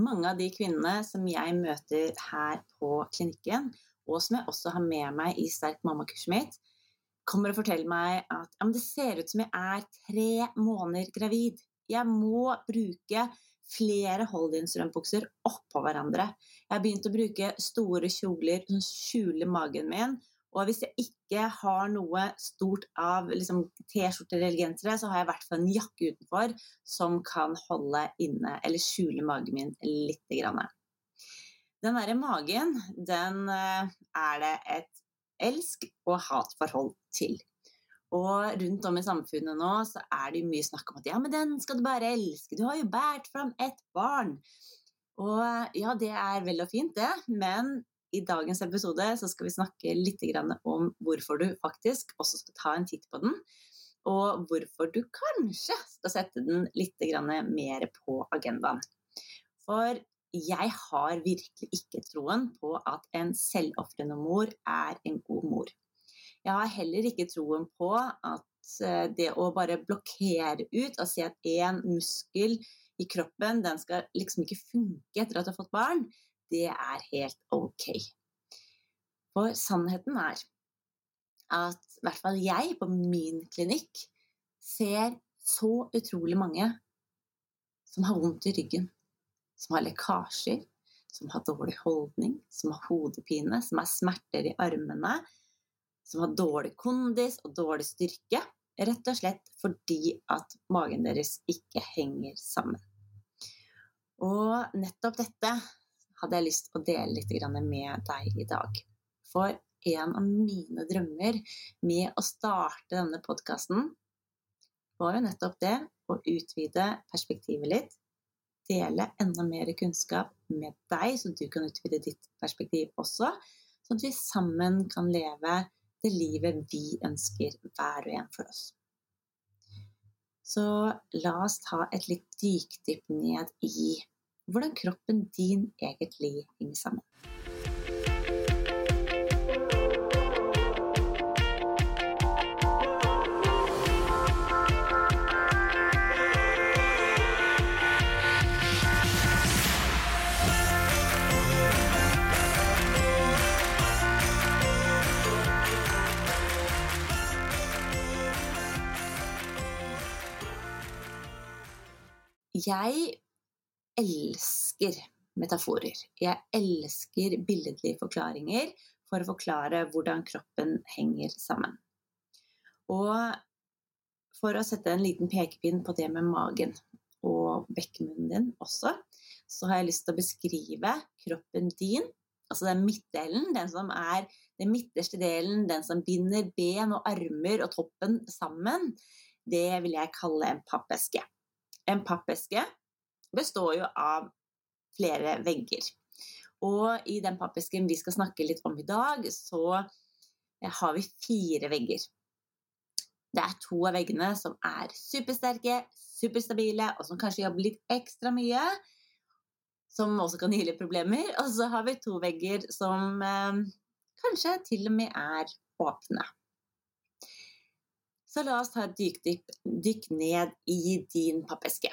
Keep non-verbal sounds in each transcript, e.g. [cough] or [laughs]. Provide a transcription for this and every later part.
mange av de kvinnene som jeg møter her på klinikken, og som jeg også har med meg i Sterk mamma-kurset mitt, kommer og forteller meg at ja, det ser ut som jeg er tre måneder gravid. Jeg må bruke flere hold-in-strømbukser oppå hverandre. Jeg har begynt å bruke store kjoler som skjuler magen min. Og hvis jeg ikke har noe stort av liksom, T-skjorter eller gensere, så har jeg i hvert fall en jakke utenfor som kan holde inne eller skjule magen min litt. Grann. Den derre magen, den eh, er det et elsk- og hatforhold til. Og rundt om i samfunnet nå så er det mye snakk om at ja, men den skal du bare elske, du har jo båret fram et barn. Og ja, det er vel og fint, det, men i dagens episode skal vi snakke litt om hvorfor du faktisk også skal ta en titt på den. Og hvorfor du kanskje skal sette den litt mer på agendaen. For jeg har virkelig ikke troen på at en selvofrende mor er en god mor. Jeg har heller ikke troen på at eh, det å bare blokkere ut og si at én muskel i kroppen den skal liksom ikke funke etter at du har fått barn, det er helt ok. For sannheten er at i hvert fall jeg på min klinikk ser så utrolig mange som har vondt i ryggen, som har lekkasjer, som har dårlig holdning, som har hodepine, som har smerter i armene, som har dårlig kondis og dårlig styrke, rett og slett fordi at magen deres ikke henger sammen. Og nettopp dette hadde jeg lyst til å dele litt med deg i dag. For en av mine drømmer med å starte denne podkasten var jo nettopp det å utvide perspektivet litt. Dele enda mer kunnskap med deg, så du kan utvide ditt perspektiv også. Sånn at vi sammen kan leve det livet vi ønsker hver og en for oss. Så la oss ta et litt dykdypp ned i hvordan kroppen din egentlig henger sammen. Jeg elsker metaforer. Jeg elsker billedlige forklaringer for å forklare hvordan kroppen henger sammen. Og for å sette en liten pekepinn på det med magen og bekkemunnen din også, så har jeg lyst til å beskrive kroppen din, altså den midtdelen, den som er den midterste delen, den som binder ben og armer og toppen sammen, det vil jeg kalle en pappeske. En pappeske består jo av flere vegger. Og i den pappesken vi skal snakke litt om i dag, så har vi fire vegger. Det er to av veggene som er supersterke, superstabile, og som kanskje jobber litt ekstra mye. Som også kan gi litt problemer. Og så har vi to vegger som eh, kanskje til og med er åpne. Så la oss ta et dykk, dykk ned i din pappeske.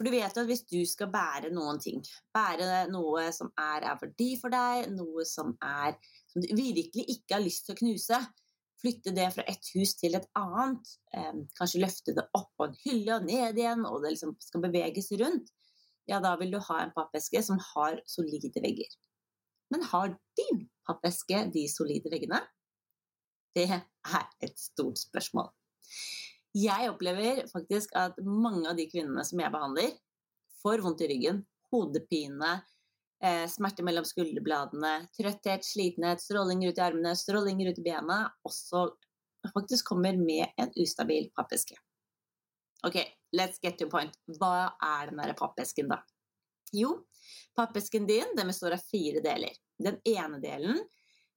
For du vet jo at hvis du skal bære noen ting, bære noe som er av verdi for deg, noe som, er, som du virkelig ikke har lyst til å knuse, flytte det fra et hus til et annet, eh, kanskje løfte det opp på en hylle og ned igjen, og det liksom skal beveges rundt, ja, da vil du ha en pappeske som har solide vegger. Men har din pappeske de solide veggene? Det er et stort spørsmål. Jeg opplever faktisk at mange av de kvinnene som jeg behandler, får vondt i ryggen, hodepine, eh, smerte mellom skulderbladene, trøtthet, slitenhet, strålinger ut i armene, strålinger ut i bena, også faktisk kommer med en ustabil pappeske. Ok, let's get to point. Hva er den derre pappesken, da? Jo, pappesken din den består av fire deler. Den ene delen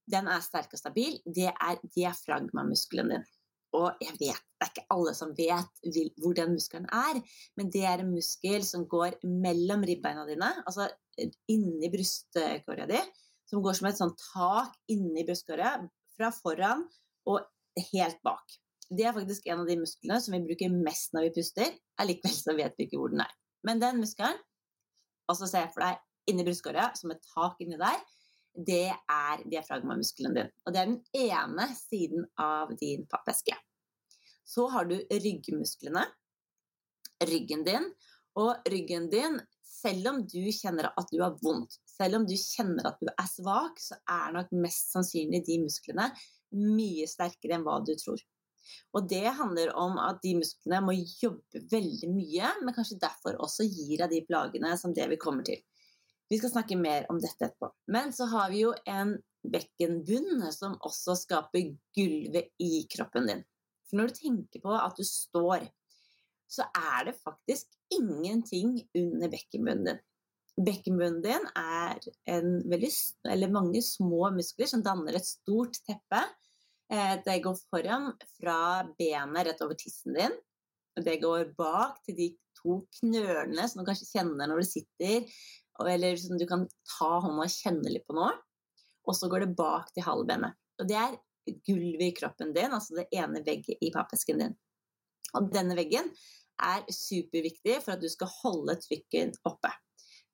den er sterk og stabil. Det er diafragmamuskelen din. Og jeg vet, det er ikke alle som vet hvor den muskelen er, men det er en muskel som går mellom ribbeina dine, altså inni brystkåra di, som går som et sånt tak inni brystkåra, fra foran og helt bak. Det er faktisk en av de musklene som vi bruker mest når vi puster. Allikevel så vet vi ikke hvor den er. Men den muskelen, Og så se for deg inni brystkåret som et tak inni der, det er diafragmamuskelen din. Og det er den ene siden av din pappeske. Så har du ryggmusklene, ryggen din. Og ryggen din, selv om du kjenner at du har vondt, selv om du kjenner at du er svak, så er nok mest sannsynlig de musklene mye sterkere enn hva du tror. Og det handler om at de musklene må jobbe veldig mye, men kanskje derfor også gir deg de plagene som det vi kommer til. Vi skal snakke mer om dette etterpå. Men så har vi jo en bekkenbunn som også skaper gulvet i kroppen din. For når du tenker på at du står, så er det faktisk ingenting under bekkenbunnen din. Bekkenbunnen din er veldig, mange små muskler som danner et stort teppe Eh, det går foran fra benet rett over tissen din. Det går bak til de to knølene som du kanskje kjenner når du sitter, eller som du kan ta hånda og kjenne litt på nå. Og så går det bak til halvbenet. Og det er gulvet i kroppen din, altså det ene vegget i pappesken din. Og denne veggen er superviktig for at du skal holde trykket oppe.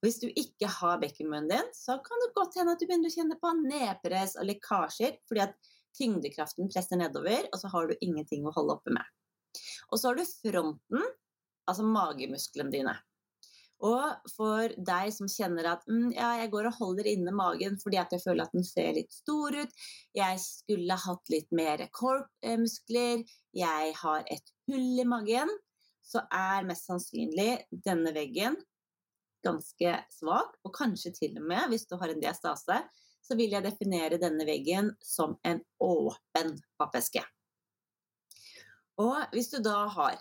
Hvis du ikke har bekkenmunnen din, så kan det godt hende at du begynner å kjenne på nedpress og lekkasjer, fordi at Tyngdekraften presser nedover, og så har du ingenting å holde oppe med. Og så har du fronten, altså magemusklene dine. Og for deg som kjenner at mm, ja, jeg går og holder inne magen fordi at jeg føler at den ser litt stor ut, jeg skulle hatt litt mer korpmuskler, jeg har et hull i magen, så er mest sannsynlig denne veggen ganske svak, og kanskje til og med, hvis du har en diastase, så vil jeg definere denne veggen som en åpen pappeske. Og hvis du da har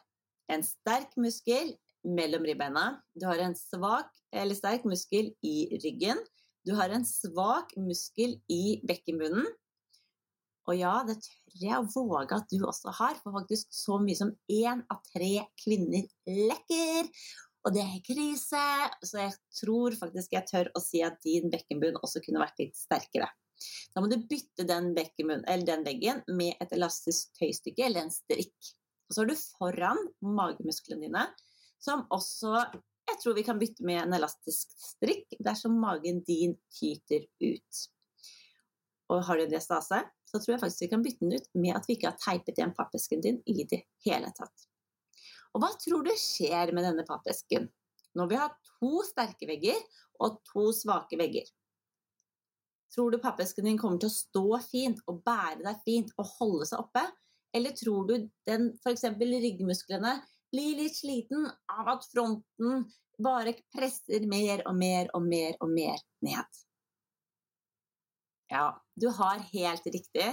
en sterk muskel mellom ribbeina, du har en svak eller sterk muskel i ryggen, du har en svak muskel i bekkenbunnen, og ja, det tør jeg å våge at du også har, for faktisk så mye som én av tre kvinner lekker. Og det er krise, så jeg tror faktisk jeg tør å si at din bekkenbunn også kunne vært litt sterkere. Da må du bytte den, den veggen med et elastisk tøystykke eller en strikk. Og så har du foran magemusklene dine, som også jeg tror vi kan bytte med en elastisk strikk dersom magen din tyter ut. Og har du en diastase, så tror jeg faktisk vi kan bytte den ut med at vi ikke har teipet igjen pappesken din i det hele tatt. Og hva tror du skjer med denne pappesken når vi har to sterke vegger og to svake vegger? Tror du pappesken din kommer til å stå fint og bære deg fint og holde seg oppe? Eller tror du den f.eks. ryggmusklene blir litt sliten av at fronten bare presser mer og mer og mer og mer ned? Ja, du har helt riktig.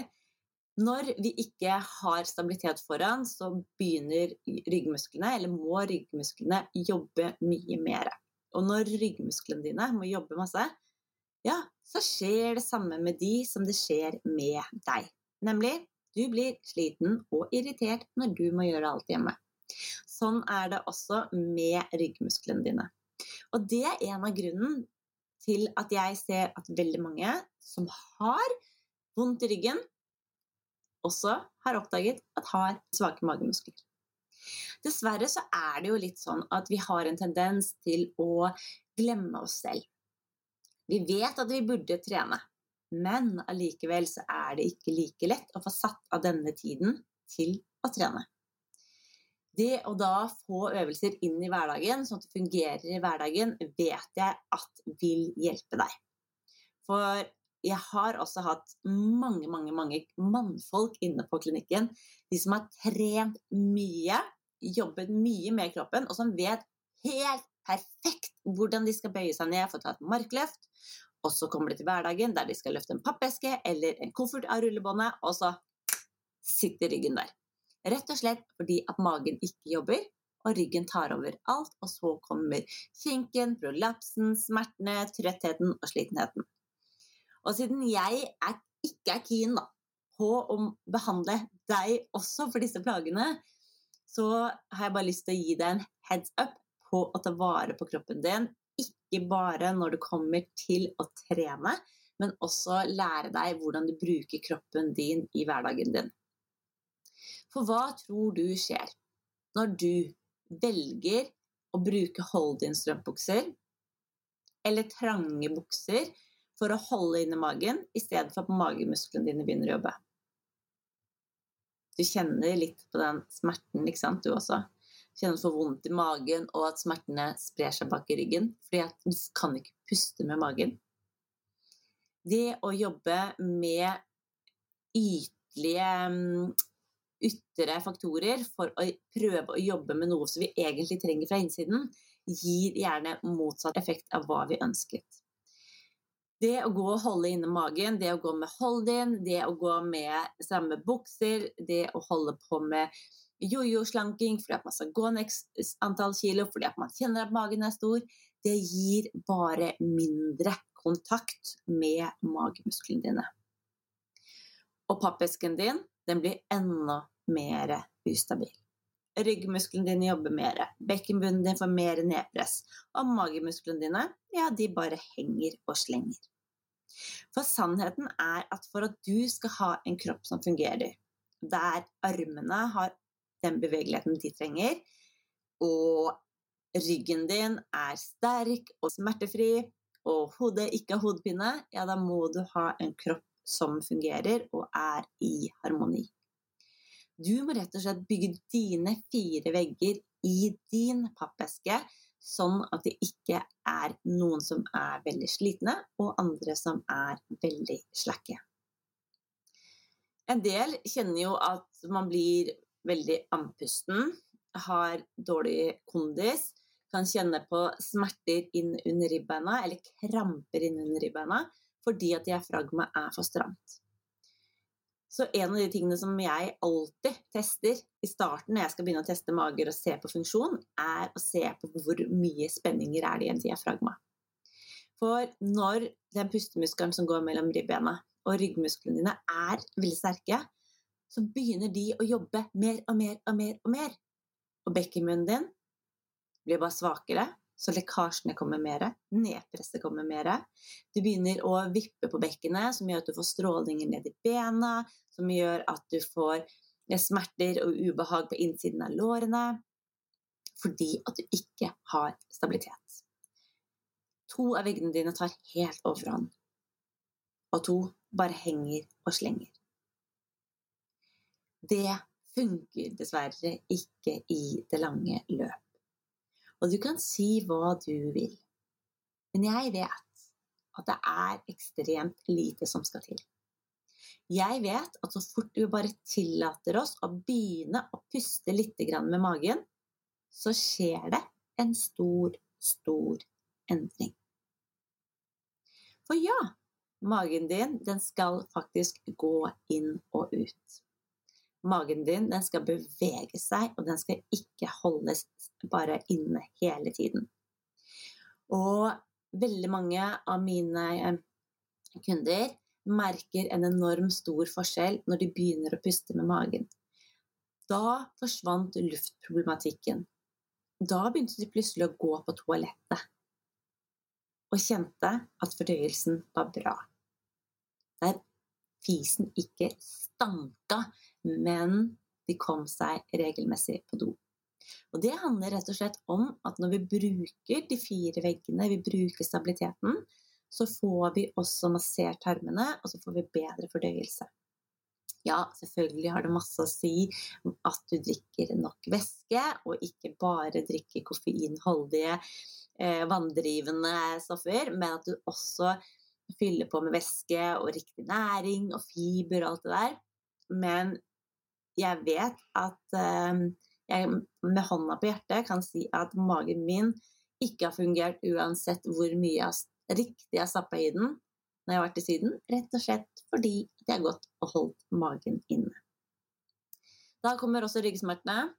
Når vi ikke har stabilitet foran, så begynner ryggmusklene, eller må ryggmusklene, jobbe mye mer. Og når ryggmusklene dine må jobbe masse, ja, så skjer det samme med de som det skjer med deg. Nemlig, du blir sliten og irritert når du må gjøre alt hjemme. Sånn er det også med ryggmusklene dine. Og det er en av grunnen til at jeg ser at veldig mange som har vondt i ryggen, også har oppdaget at har svake magemuskler. Dessverre så er det jo litt sånn at vi har en tendens til å glemme oss selv. Vi vet at vi burde trene, men allikevel så er det ikke like lett å få satt av denne tiden til å trene. Det å da få øvelser inn i hverdagen, sånn at det fungerer i hverdagen, vet jeg at vil hjelpe deg. For jeg har også hatt mange, mange, mange mannfolk inne på klinikken. De som har trent mye, jobbet mye med kroppen, og som vet helt perfekt hvordan de skal bøye seg ned for å ta et markløft. Og så kommer de til hverdagen der de skal løfte en pappeske eller en koffert av rullebåndet, og så sitter ryggen der. Rett og slett fordi at magen ikke jobber, og ryggen tar over alt, og så kommer kinken, prolapsen, smertene, trøttheten og slitenheten. Og siden jeg er, ikke er keen da, på å behandle deg også for disse plagene, så har jeg bare lyst til å gi deg en heads up på å ta vare på kroppen din. Ikke bare når det kommer til å trene, men også lære deg hvordan du bruker kroppen din i hverdagen din. For hva tror du skjer når du velger å bruke hold-in strømpebukser eller trange bukser for å holde inne magen, i stedet for at magemusklene dine begynner å jobbe. Du kjenner litt på den smerten, ikke sant, du også? Kjenner for vondt i magen, og at smertene sprer seg bak i ryggen. Fordi at du kan ikke puste med magen. Det å jobbe med ytlige mm, ytre faktorer for å prøve å jobbe med noe som vi egentlig trenger fra innsiden, gir gjerne motsatt effekt av hva vi ønsket. Det å gå og holde inne magen, det å gå med hold-in, det å gå med stramme bukser, det å holde på med jojo-slanking fordi at man skal gå ned antall kilo fordi at man kjenner at magen er stor, det gir bare mindre kontakt med magemusklene dine. Og pappesken din, den blir enda mer ustabil. Ryggmusklene dine jobber mer, bekkenbunnen din får mer nedpress, og magemusklene dine, ja, de bare henger og slenger. For sannheten er at for at du skal ha en kropp som fungerer, der armene har den bevegeligheten de trenger, og ryggen din er sterk og smertefri, og hodet ikke har hodepine, ja, da må du ha en kropp som fungerer og er i harmoni. Du må rett og slett bygge dine fire vegger i din pappeske, sånn at det ikke er noen som er veldig slitne, og andre som er veldig slakke. En del kjenner jo at man blir veldig andpusten, har dårlig kondis, kan kjenne på smerter inn under ribbeina, eller kramper inn under ribbeina, fordi at diafragma er for stramt. Så en av de tingene som jeg alltid tester i starten når jeg skal begynne å teste mager og se på funksjon, er å se på hvor mye spenninger er det i en diafragma. For når den pustemuskelen som går mellom ribbena og ryggmusklene dine er veldig sterke, så begynner de å jobbe mer og mer og mer og mer. Og bekkenmunnen din blir bare svakere, så lekkasjene kommer mer, nedpresset kommer mer. Du begynner å vippe på bekkenet, som gjør at du får strålinger ned i bena, som gjør at du får smerter og ubehag på innsiden av lårene, fordi at du ikke har stabilitet. To av veggene dine tar helt overhånd, og to bare henger og slenger. Det funker dessverre ikke i det lange løp. Og du kan si hva du vil. Men jeg vet at det er ekstremt lite som skal til. Jeg vet at så fort du bare tillater oss å begynne å puste litt med magen, så skjer det en stor, stor endring. For ja, magen din, den skal faktisk gå inn og ut. Magen din den skal bevege seg, og den skal ikke holdes bare inne hele tiden. Og veldig mange av mine eh, kunder merker en enorm stor forskjell når de begynner å puste med magen. Da forsvant luftproblematikken. Da begynte de plutselig å gå på toalettet og kjente at fordøyelsen var bra. Der fisen ikke stanka, men de kom seg regelmessig på do. Og det handler rett og slett om at når vi bruker de fire veggene, vi bruker stabiliteten, så får vi også massert tarmene, og så får vi bedre fordøyelse. Ja, selvfølgelig har det masse å si at du drikker nok væske, og ikke bare drikker koffeinholdige, eh, vanndrivende stoffer, men at du også fyller på med væske og riktig næring og fiber og alt det der. Men jeg vet at eh, jeg med hånda på hjertet kan si at magen min ikke har fungert uansett hvor mye jeg riktig jeg stappa i den når jeg har vært i Syden, rett og slett fordi jeg har gått og holdt magen inne. Da kommer også ryggsmertene.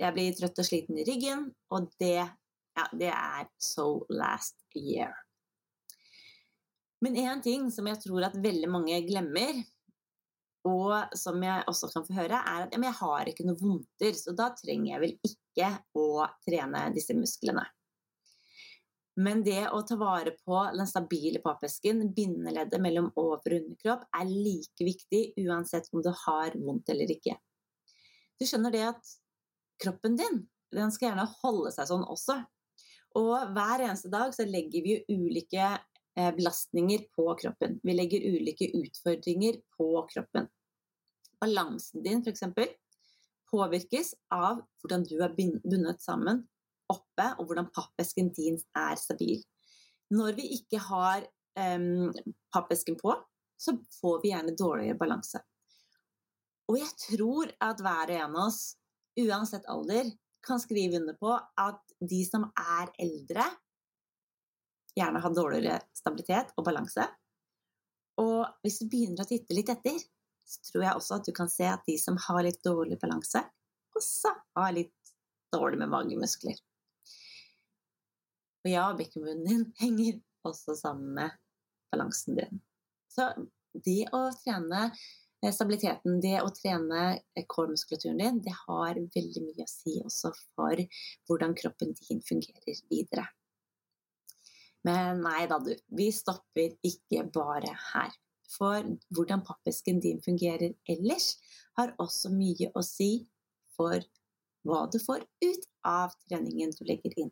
Jeg blir trøtt og sliten i ryggen, og det, ja, det er so last year. Men én ting som jeg tror at veldig mange glemmer, og som jeg også kan få høre, er at ja, jeg har ikke noe vondter, så da trenger jeg vel ikke å trene disse musklene. Men det å ta vare på den stabile pappesken, bindeleddet mellom over- og underkropp, er like viktig uansett om du har vondt eller ikke. Du skjønner det at kroppen din den skal gjerne holde seg sånn også. Og hver eneste dag så legger vi jo ulike belastninger på kroppen. Vi legger ulike utfordringer på kroppen. Balansen din, f.eks., påvirkes av hvordan du er bundet sammen oppe, og hvordan pappesken din er stabil. Når vi ikke har um, pappesken på, så får vi gjerne dårligere balanse. Og jeg tror at hver og en av oss, uansett alder, kan skrive under på at de som er eldre, gjerne har dårligere stabilitet og balanse. Og hvis du begynner å titte litt etter, så tror jeg også at du kan se at de som har litt dårlig balanse, også har litt dårlig med magemuskler. Og ja, bekkenbunnen din [laughs] henger også sammen med balansen din. Så det å trene eh, stabiliteten, det å trene kårmuskulaturen din, det har veldig mye å si også for hvordan kroppen din fungerer videre. Men nei da, du. Vi stopper ikke bare her. For hvordan pappesken din fungerer ellers, har også mye å si for hva du får ut av treningen du legger inn.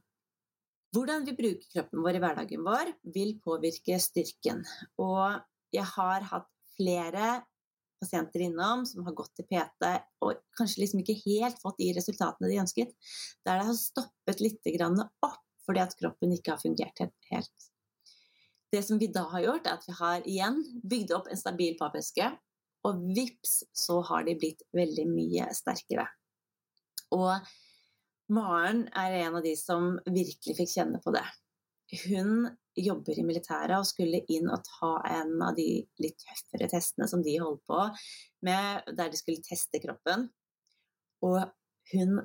Hvordan vi bruker kroppen vår i hverdagen vår, vil påvirke styrken. Og jeg har hatt flere pasienter innom som har gått til PT og kanskje liksom ikke helt fått de resultatene de ønsket, der det har stoppet litt opp fordi at kroppen ikke har fungert helt. Det som vi da har gjort, er at vi har igjen bygd opp en stabil pappeske, og vips så har de blitt veldig mye sterkere. Og Maren er en av de som virkelig fikk kjenne på det. Hun jobber i militæret og skulle inn og ta en av de litt tøffere testene som de holdt på med, der de skulle teste kroppen. Og hun,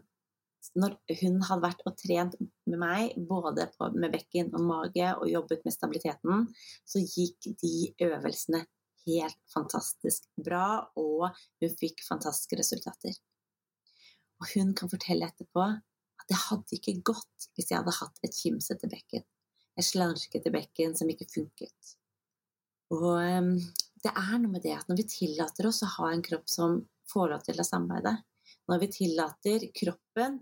når hun hadde vært og trent med meg, både på, med bekken og mage, og jobbet med stabiliteten, så gikk de øvelsene helt fantastisk bra, og hun fikk fantastiske resultater. Og hun kan fortelle etterpå at det hadde ikke gått hvis jeg hadde hatt et kimsete bekken. Et slarkete bekken som ikke funket. Og um, det er noe med det at når vi tillater oss å ha en kropp som får lov til å samarbeide, når vi tillater kroppen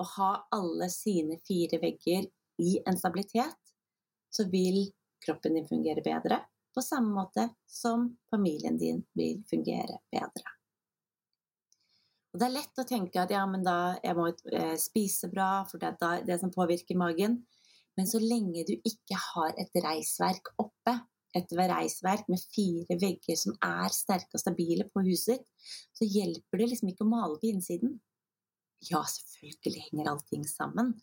å ha alle sine fire vegger i en stabilitet, så vil kroppen din fungere bedre, på samme måte som familien din vil fungere bedre. Og det er lett å tenke at ja, men da jeg må eh, spise bra, for det er det som påvirker magen. Men så lenge du ikke har et reisverk oppe, et reisverk med fire vegger som er sterke og stabile på huset, så hjelper det liksom ikke å male på innsiden. Ja, selvfølgelig henger allting sammen,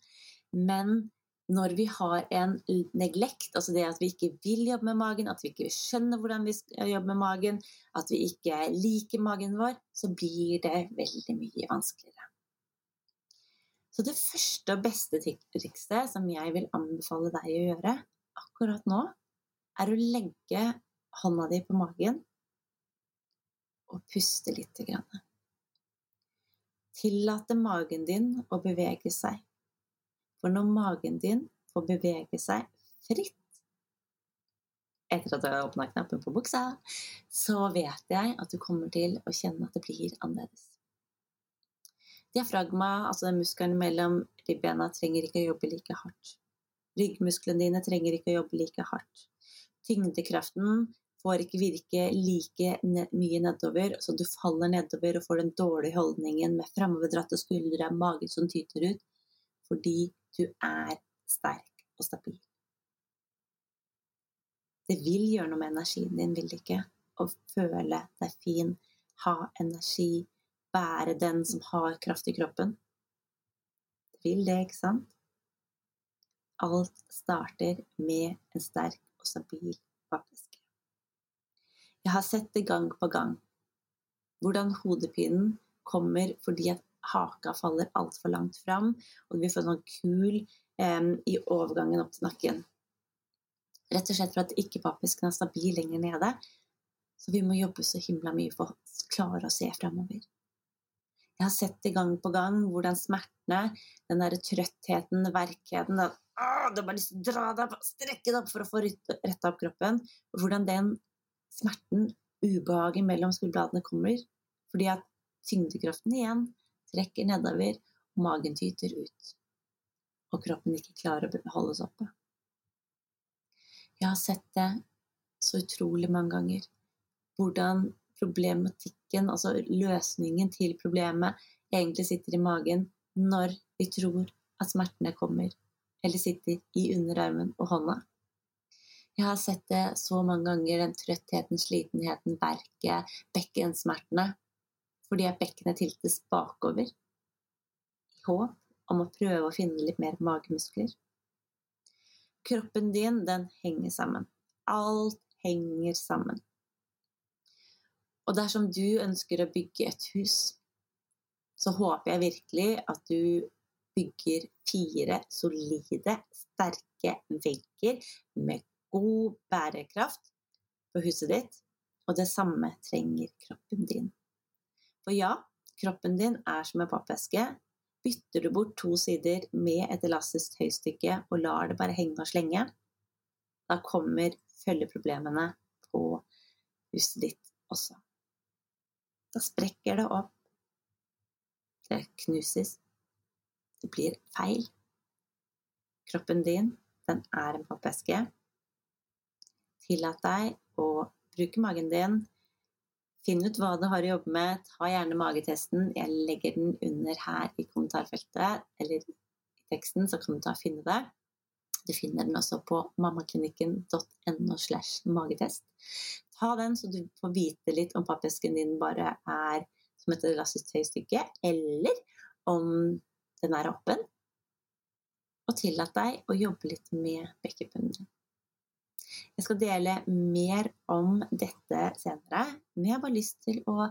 men når vi har en neglekt, altså det at vi ikke vil jobbe med magen, at vi ikke skjønner hvordan vi skal jobbe med magen, at vi ikke liker magen vår, så blir det veldig mye vanskeligere. Så det første og beste trikset som jeg vil anbefale deg å gjøre akkurat nå, er å legge hånda di på magen og puste lite grann. Tillate magen din å bevege seg. For når magen din får bevege seg fritt etter at du har åpna knappen på buksa, så vet jeg at du kommer til å kjenne at det blir annerledes. Diafragma, altså den muskelen mellom ribbena, trenger ikke å jobbe like hardt. Ryggmusklene dine trenger ikke å jobbe like hardt. Tyngdekraften får ikke virke like mye nedover, så du faller nedover og får den dårlige holdningen med framoverdratte skuldre, magen som tyter ut, fordi du er sterk og stabil. Det vil gjøre noe med energien din, vil det ikke? Å føle deg fin, ha energi, være den som har kraft i kroppen. Det vil det, ikke sant? Alt starter med en sterk og stabil pappeske. Jeg har sett det gang på gang. Hvordan hodepinen kommer fordi at haka faller altfor langt fram, og vi får sånn kul eh, i overgangen opp til nakken. Rett og slett for at ikke-papisken er stabil lenger nede. Så vi må jobbe så himla mye for å klare å se framover. Jeg har sett det gang på gang hvordan smertene, den derre trøttheten, verkheten å, Det er bare lyst til å dra deg opp, strekke deg opp for å få retta opp kroppen. Hvordan den smerten, ubehaget mellom skuldbladene, kommer. Fordi at tyngdekraften igjen trekker nedover, og magen tyter ut. og kroppen ikke klarer å holdes oppe. Jeg har sett det så utrolig mange ganger. Hvordan problematikken, altså løsningen til problemet, egentlig sitter i magen når vi tror at smertene kommer, eller sitter i underarmen og hånda. Jeg har sett det så mange ganger, den trøttheten, slitenheten, verket, bekkensmertene, fordi at bekkenet tiltes bakover i håp om å prøve å finne litt mer magemuskler. Kroppen din, den henger sammen. Alt henger sammen. Og dersom du ønsker å bygge et hus, så håper jeg virkelig at du bygger fire solide, sterke vegger med god bærekraft på huset ditt, og det samme trenger kroppen din. For ja, kroppen din er som en pappeske, Bytter du bort to sider med et elastisk høystykke og lar det bare henge og slenge, da kommer følgeproblemene på huset ditt også. Da sprekker det opp. Det knuses. Det blir feil. Kroppen din, den er en pappeske. Tillat deg å bruke magen din Finn ut hva du har å jobbe med. Ta gjerne magetesten. Jeg legger den under her i kommentarfeltet, eller i teksten, så kan du ta og finne det. Du finner den også på mammaklinikken.no slash magetest. Ta den, så du får vite litt om pappesken din bare er som et elastisk eller om den er åpen. Og tillat deg å jobbe litt med bekkenbunnen din. Jeg skal dele mer om dette senere, men jeg har bare lyst til å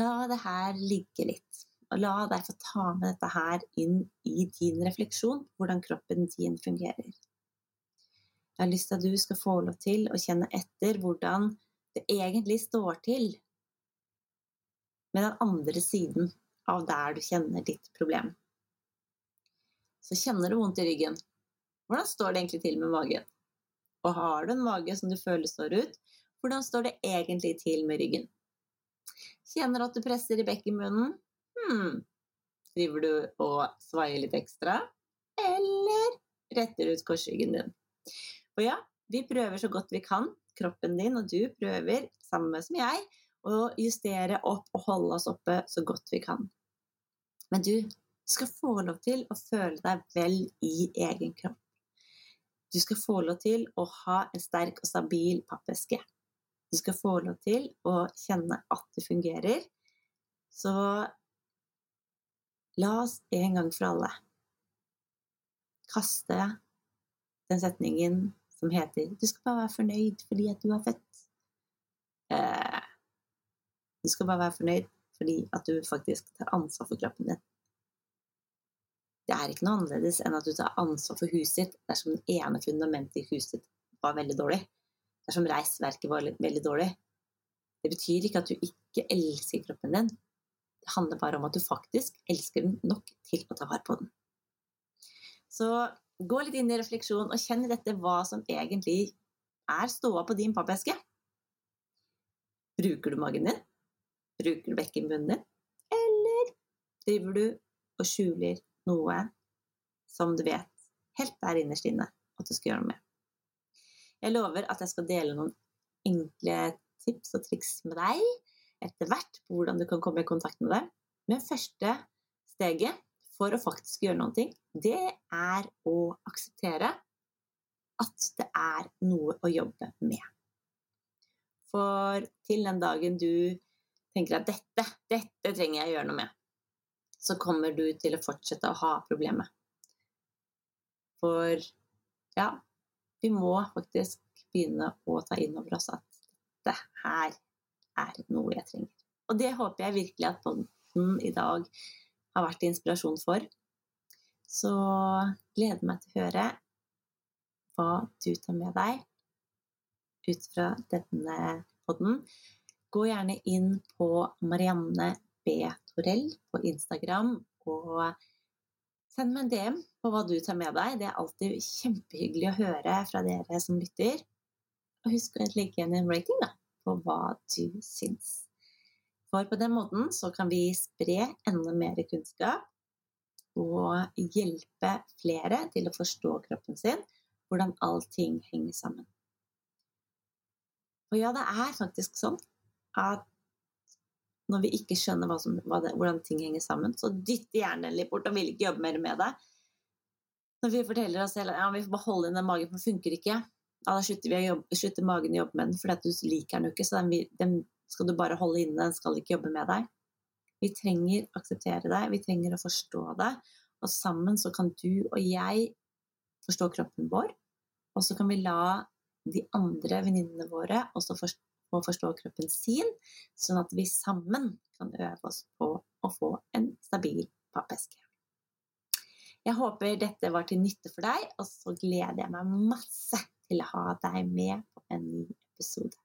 la det her ligge litt. Og la deg få ta med dette her inn i din refleksjon, hvordan kroppen din fungerer. Jeg har lyst til at du skal få lov til å kjenne etter hvordan det egentlig står til med den andre siden av der du kjenner ditt problem. Så kjenner du vondt i ryggen. Hvordan står det egentlig til med magen? Og har du en mage som du føler står ut, hvordan står det egentlig til med ryggen? Kjenner du at du presser i bekkenbunnen? Hmm. Driver du og svaier litt ekstra? Eller retter ut korsryggen din? Og ja, vi prøver så godt vi kan, kroppen din og du prøver, samme som jeg, å justere opp og holde oss oppe så godt vi kan. Men du skal få lov til å føle deg vel i egen kropp. Du skal få lov til å ha en sterk og stabil pappeske. Du skal få lov til å kjenne at det fungerer. Så la oss en gang for alle kaste den setningen som heter 'Du skal bare være fornøyd fordi at du har født'. Eh, du skal bare være fornøyd fordi at du faktisk tar ansvar for kroppen din. Det er ikke noe annerledes enn at du tar ansvar for huset ditt dersom det ene fundamentet i huset ditt var veldig dårlig. Dersom reisverket var veldig dårlig. Det betyr ikke at du ikke elsker kroppen din. Det handler bare om at du faktisk elsker den nok til å ta vare på den. Så gå litt inn i refleksjon og kjenn i dette hva som egentlig er ståa på din pappeske. Bruker du magen din? Bruker du bekkenbunnen din? Eller driver du og skjuler noe som du vet helt der innerst inne at du skal gjøre noe med. Jeg lover at jeg skal dele noen enkle tips og triks med deg etter hvert på hvordan du kan komme i kontakt med det. Men første steget for å faktisk gjøre noe, det er å akseptere at det er noe å jobbe med. For til den dagen du tenker at dette, dette trenger jeg å gjøre noe med, så kommer du til å fortsette å ha problemet. For ja, vi må faktisk begynne å ta inn over oss at dette her er noe jeg trenger. Og det håper jeg virkelig at bonden i dag har vært inspirasjon for. Så gleder meg til å høre hva du tar med deg ut fra denne podden. Gå gjerne inn på Marianne B. Torell på Instagram og send meg en DM på hva du tar med deg. Det er alltid kjempehyggelig å høre fra dere som lytter. Og husk å legge igjen en rating da, på hva du syns. For på den måten så kan vi spre enda mer kunnskap og hjelpe flere til å forstå kroppen sin, hvordan allting henger sammen. Og ja, det er faktisk sånn at når vi ikke skjønner hva som, hva det, hvordan ting henger sammen, så dytter hjernen litt bort og vil ikke jobbe mer med det. Når vi forteller oss selv ja, vi får bare holde inn den magen, for den funker ikke, ja, da slutter, vi å jobbe, slutter magen å jobbe med den fordi du liker den jo ikke, så den, den, skal du bare holde inne, den skal ikke jobbe med deg. Vi trenger å akseptere det, vi trenger å forstå det, og sammen så kan du og jeg forstå kroppen vår, og så kan vi la de andre venninnene våre også forstå å forstå kroppen sin, sånn at vi sammen kan øve oss på å få en stabil pappeske. Jeg håper dette var til nytte for deg, og så gleder jeg meg masse til å ha deg med på en ny episode.